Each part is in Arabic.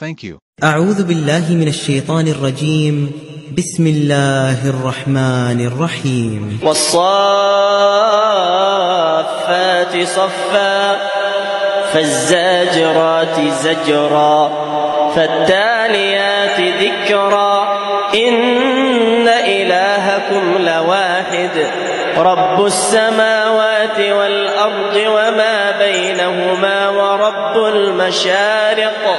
Thank you. أعوذ بالله من الشيطان الرجيم. بسم الله الرحمن الرحيم. والصافات صفا فالزاجرات زجرا فالتاليات ذكرا. إن إلهكم لواحد رب السماوات والأرض وما بينهما ورب المشارق.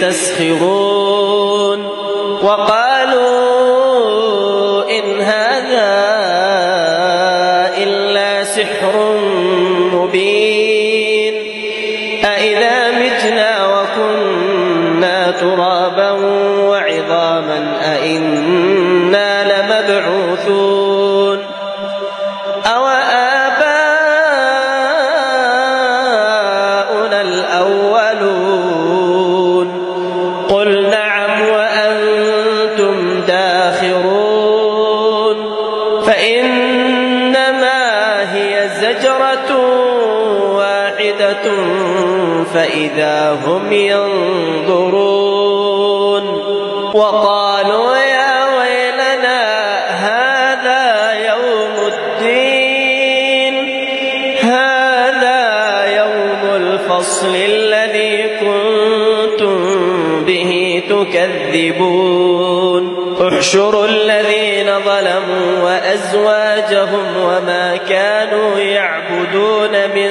يستسخرون وقالوا إن هذا إلا سحر مبين أإذا متنا وكنا ترابا وعظاما أإنا لمبعوثون فإذا هم ينظرون وقالوا يا ويلنا هذا يوم الدين هذا يوم الفصل الذي كنتم به تكذبون. احشروا الذين ظلموا وأزواجهم وما كانوا يعبدون من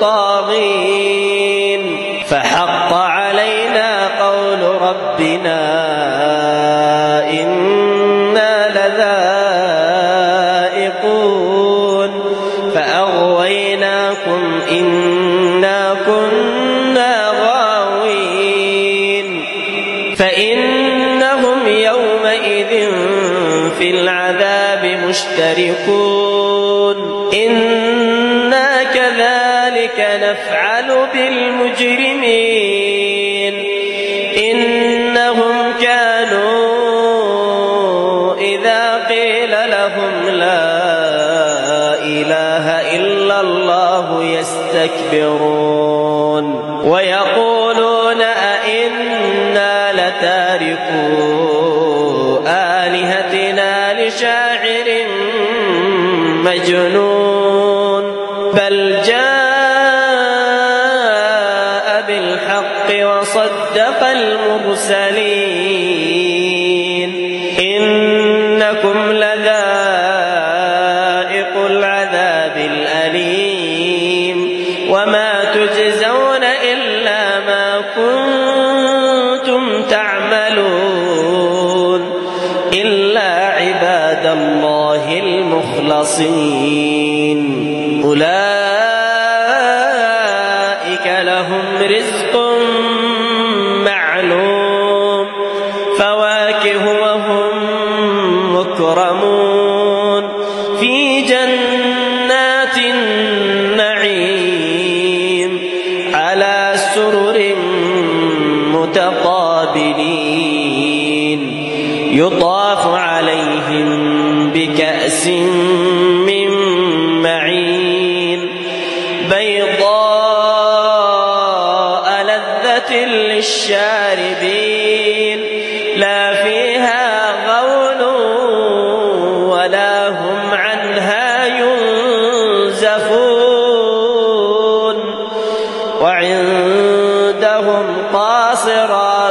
طاغين فحق علينا قول ربنا إنا لذائقون. فأغويناكم إنا كنا غاوين. فإنهم يومئذ في العذاب مشتركون. إله إلا الله يستكبرون ويقولون أئنا لتاركو آلهتنا لشاعر مجنون بل تعملون إلا عباد الله المخلصين. أولئك لهم رزق معلوم.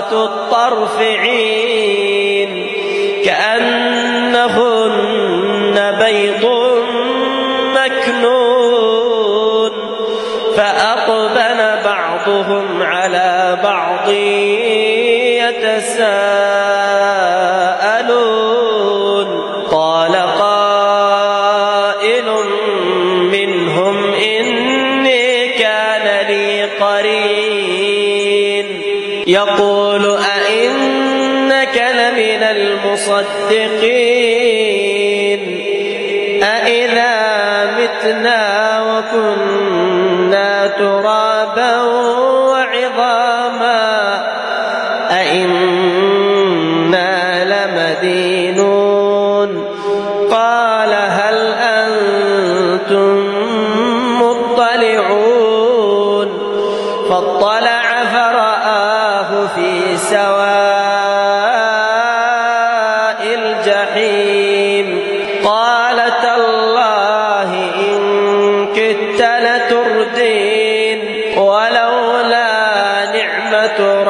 قاصرات الطرف عين كأنهن بيض مكنون فأقبل بعضهم على بعض يتساءلون. أئنك لمن المصدقين. أإذا متنا وكنا ترابا وعظاما. أئنا لمدينون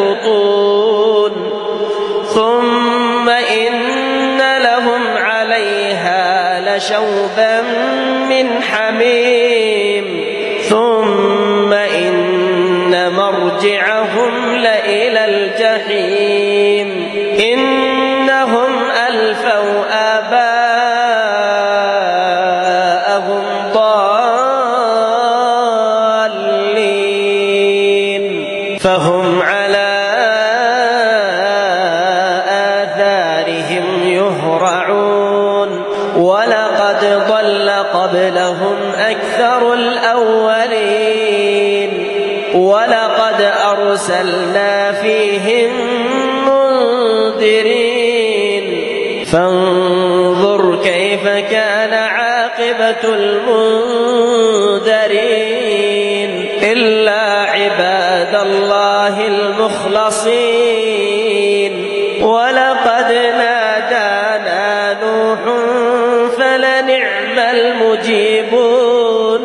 البطون ثم إن لهم عليها لشوبا من حميم. ثم إن مرجعهم لإلى الجحيم. إنهم ألفوا آباءهم المنذرين إلا عباد الله المخلصين. ولقد نادانا نوح فلنعم المجيبون.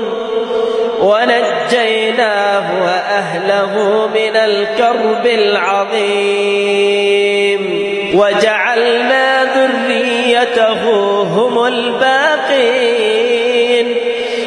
ونجيناه وأهله من الكرب العظيم. وجعلنا ذريته هم الباقين.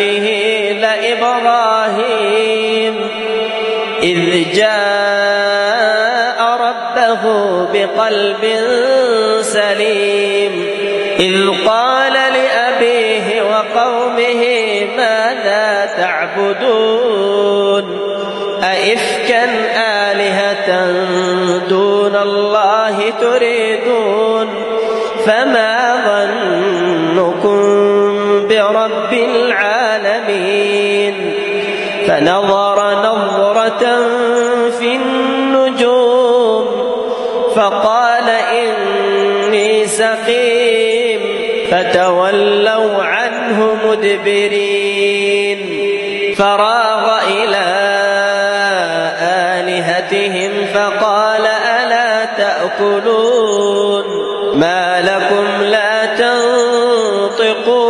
شيعته لإبراهيم. إذ جاء ربه بقلب سليم. إذ قال لأبيه وقومه ماذا تعبدون؟ أئفكا آلهة دون الله تريدون؟ فما ظنكم برب العالمين فنظر نظرة في النجوم فقال إني سقيم فتولوا عنه مدبرين فراغ إلى آلهتهم فقال ألا تأكلون ما لكم لا تنطقون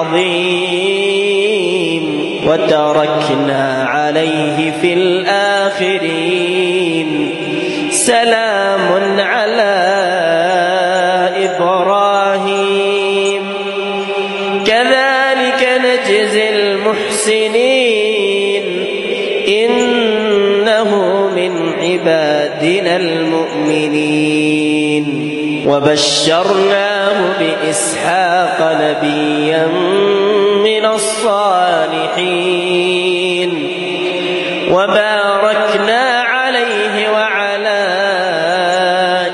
عظيم وتركنا عليه في الآخرين. سلام على إبراهيم. كذلك نجزي المحسنين. إنه من عبادنا المؤمنين. وبشرناه بإسحاق نبيا من الصالحين. وباركنا عليه وعلى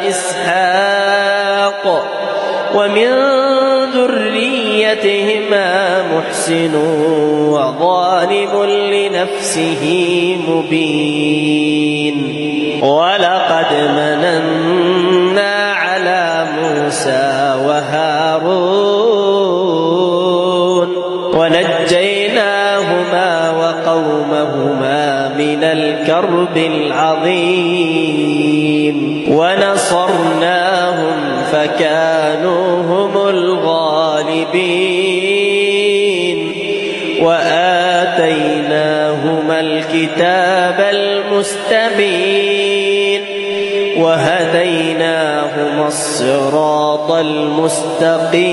إسحاق. ومن ذريتهما محسن وظالم لنفسه مبين. ولقد مننا الكرب العظيم ونصرناهم فكانوا هم الغالبين وآتيناهما الكتاب المستبين وهديناهما الصراط المستقيم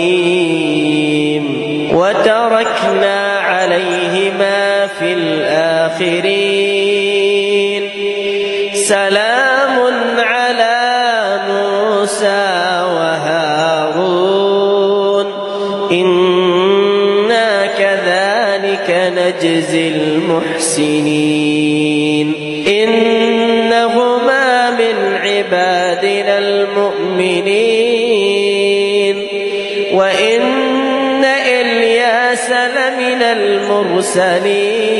وتركنا عليهما في الآخرين سلام على موسى وهارون. إنا كذلك نجزي المحسنين. إنهما من عبادنا المؤمنين. وإن إلياس لمن المرسلين.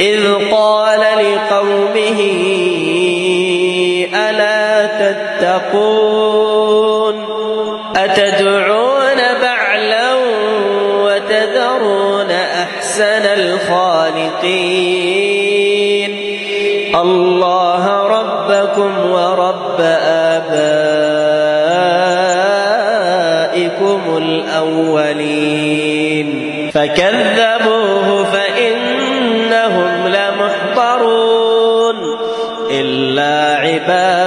إذ قال لقومه ألا تتقون أتدعون بعلا وتذرون أحسن الخالقين الله ربكم ورب آبائكم الأولين فكذبوه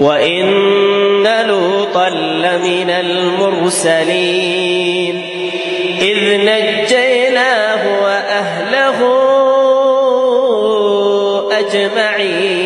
وإن لوطا لمن المرسلين. إذ نجيناه وأهله أجمعين.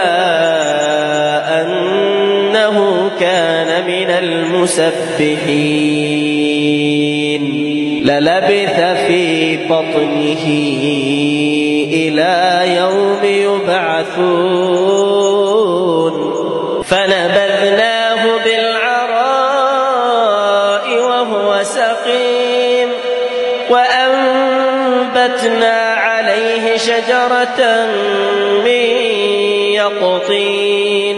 المسبحين. للبث في بطنه إلى يوم يبعثون. فنبذناه بالعراء وهو سقيم. وأنبتنا عليه شجرة من يقطين.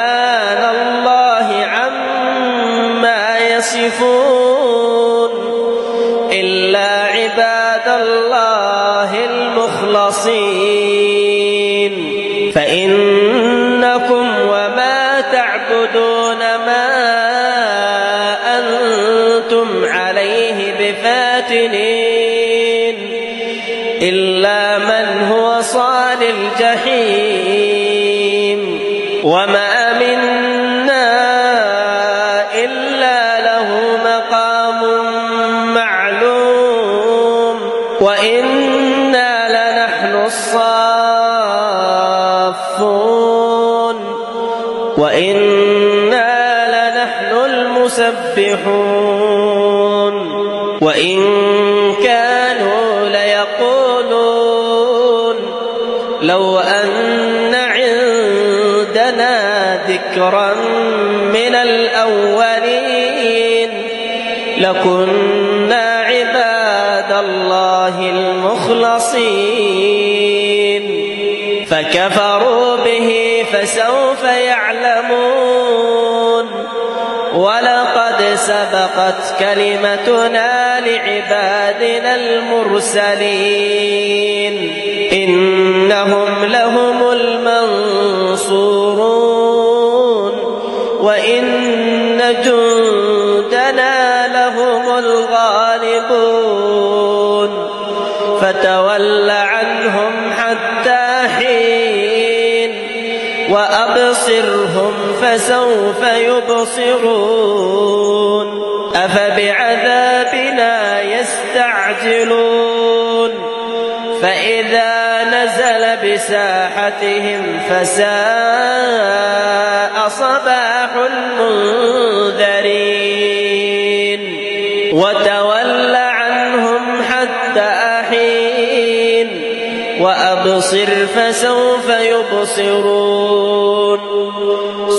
المخلصين فإنكم وما تعبدون ما أنتم عليه بفاتنين. إلا من هو صال الجحيم. وما لكنا عباد الله المخلصين. فكفروا به فسوف يعلمون. ولقد سبقت كلمتنا لعبادنا المرسلين. إنهم لهم المنصورون. وإن جندنا فسوف يبصرون أفبعذابنا يستعجلون فإذا نزل بساحتهم فساء صباح المنذرين وتول عنهم حتى حين وأبصر فسوف يبصرون